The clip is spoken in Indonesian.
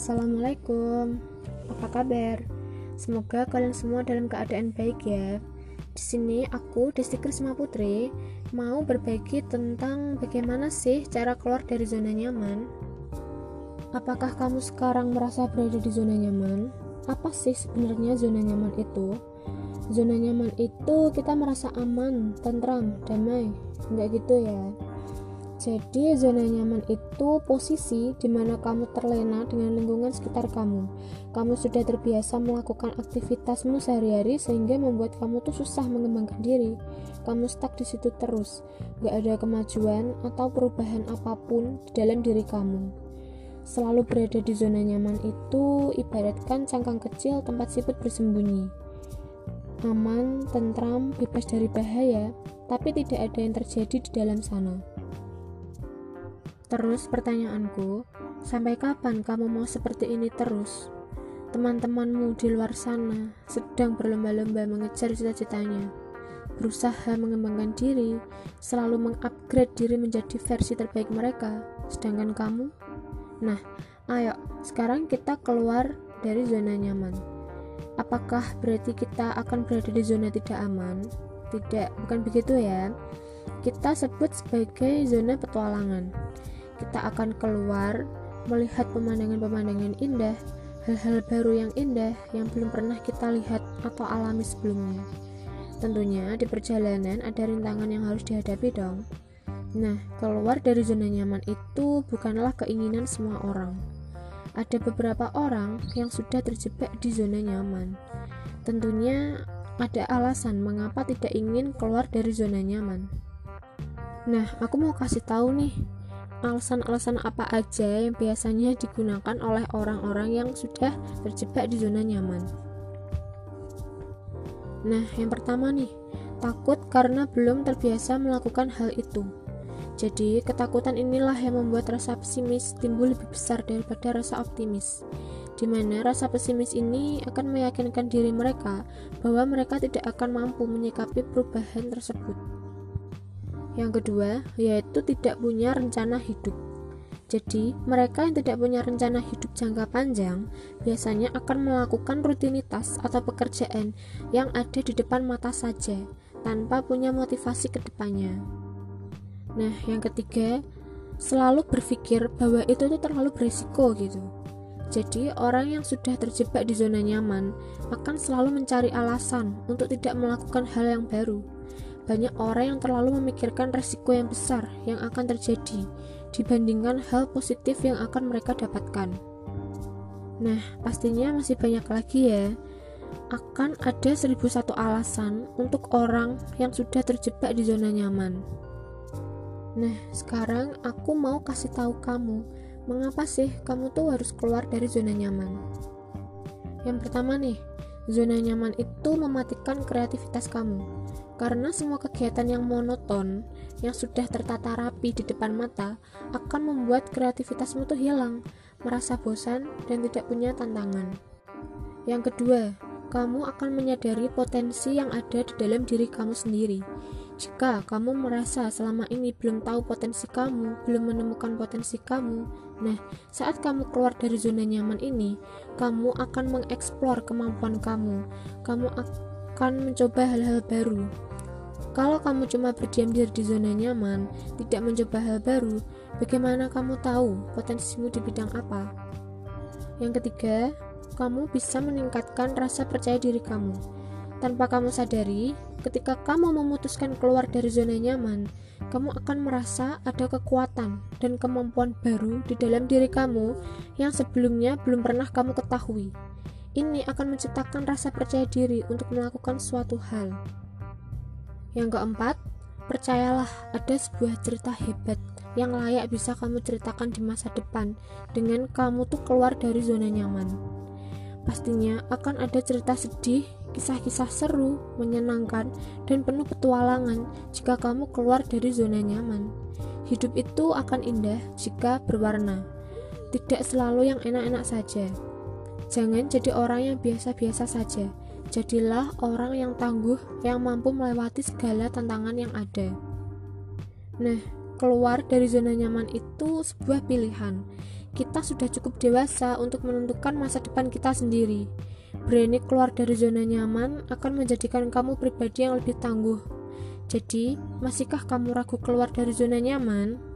Assalamualaikum. Apa kabar? Semoga kalian semua dalam keadaan baik ya. Di sini aku Desti Krisma Putri mau berbagi tentang bagaimana sih cara keluar dari zona nyaman. Apakah kamu sekarang merasa berada di zona nyaman? Apa sih sebenarnya zona nyaman itu? Zona nyaman itu kita merasa aman, tentram, damai. Enggak gitu ya. Jadi, zona nyaman itu posisi di mana kamu terlena dengan lingkungan sekitar kamu. Kamu sudah terbiasa melakukan aktivitasmu sehari-hari sehingga membuat kamu tuh susah mengembangkan diri. Kamu stuck di situ terus, gak ada kemajuan atau perubahan apa pun di dalam diri kamu. Selalu berada di zona nyaman itu ibaratkan cangkang kecil tempat siput bersembunyi. Aman, tentram, bebas dari bahaya, tapi tidak ada yang terjadi di dalam sana. Terus pertanyaanku, sampai kapan kamu mau seperti ini terus? Teman-temanmu di luar sana sedang berlomba-lomba mengejar cita-citanya, berusaha mengembangkan diri, selalu mengupgrade diri menjadi versi terbaik mereka, sedangkan kamu? Nah, ayo, sekarang kita keluar dari zona nyaman. Apakah berarti kita akan berada di zona tidak aman? Tidak, bukan begitu ya. Kita sebut sebagai zona petualangan kita akan keluar melihat pemandangan-pemandangan indah, hal-hal baru yang indah yang belum pernah kita lihat atau alami sebelumnya. Tentunya di perjalanan ada rintangan yang harus dihadapi dong. Nah, keluar dari zona nyaman itu bukanlah keinginan semua orang. Ada beberapa orang yang sudah terjebak di zona nyaman. Tentunya ada alasan mengapa tidak ingin keluar dari zona nyaman. Nah, aku mau kasih tahu nih alasan-alasan apa aja yang biasanya digunakan oleh orang-orang yang sudah terjebak di zona nyaman. Nah, yang pertama nih, takut karena belum terbiasa melakukan hal itu. Jadi, ketakutan inilah yang membuat rasa pesimis timbul lebih besar daripada rasa optimis. Di mana rasa pesimis ini akan meyakinkan diri mereka bahwa mereka tidak akan mampu menyikapi perubahan tersebut. Yang kedua, yaitu tidak punya rencana hidup. Jadi, mereka yang tidak punya rencana hidup jangka panjang biasanya akan melakukan rutinitas atau pekerjaan yang ada di depan mata saja, tanpa punya motivasi ke depannya. Nah, yang ketiga, selalu berpikir bahwa itu tuh terlalu berisiko gitu. Jadi, orang yang sudah terjebak di zona nyaman akan selalu mencari alasan untuk tidak melakukan hal yang baru banyak orang yang terlalu memikirkan resiko yang besar yang akan terjadi dibandingkan hal positif yang akan mereka dapatkan. Nah, pastinya masih banyak lagi ya. Akan ada seribu satu alasan untuk orang yang sudah terjebak di zona nyaman. Nah, sekarang aku mau kasih tahu kamu, mengapa sih kamu tuh harus keluar dari zona nyaman. Yang pertama nih, zona nyaman itu mematikan kreativitas kamu. Karena semua kegiatan yang monoton, yang sudah tertata rapi di depan mata, akan membuat kreativitasmu tuh hilang, merasa bosan, dan tidak punya tantangan. Yang kedua, kamu akan menyadari potensi yang ada di dalam diri kamu sendiri. Jika kamu merasa selama ini belum tahu potensi kamu, belum menemukan potensi kamu, nah, saat kamu keluar dari zona nyaman ini, kamu akan mengeksplor kemampuan kamu. Kamu akan mencoba hal-hal baru. Kalau kamu cuma berdiam diri di zona nyaman, tidak mencoba hal baru, bagaimana kamu tahu potensimu di bidang apa? Yang ketiga, kamu bisa meningkatkan rasa percaya diri kamu. Tanpa kamu sadari, ketika kamu memutuskan keluar dari zona nyaman, kamu akan merasa ada kekuatan dan kemampuan baru di dalam diri kamu yang sebelumnya belum pernah kamu ketahui. Ini akan menciptakan rasa percaya diri untuk melakukan suatu hal. Yang keempat, percayalah ada sebuah cerita hebat yang layak bisa kamu ceritakan di masa depan dengan kamu tuh keluar dari zona nyaman. Pastinya akan ada cerita sedih, kisah-kisah seru, menyenangkan, dan penuh petualangan jika kamu keluar dari zona nyaman. Hidup itu akan indah jika berwarna, tidak selalu yang enak-enak saja. Jangan jadi orang yang biasa-biasa saja Jadilah orang yang tangguh yang mampu melewati segala tantangan yang ada. Nah, keluar dari zona nyaman itu sebuah pilihan. Kita sudah cukup dewasa untuk menentukan masa depan kita sendiri. Berani keluar dari zona nyaman akan menjadikan kamu pribadi yang lebih tangguh. Jadi, masihkah kamu ragu keluar dari zona nyaman?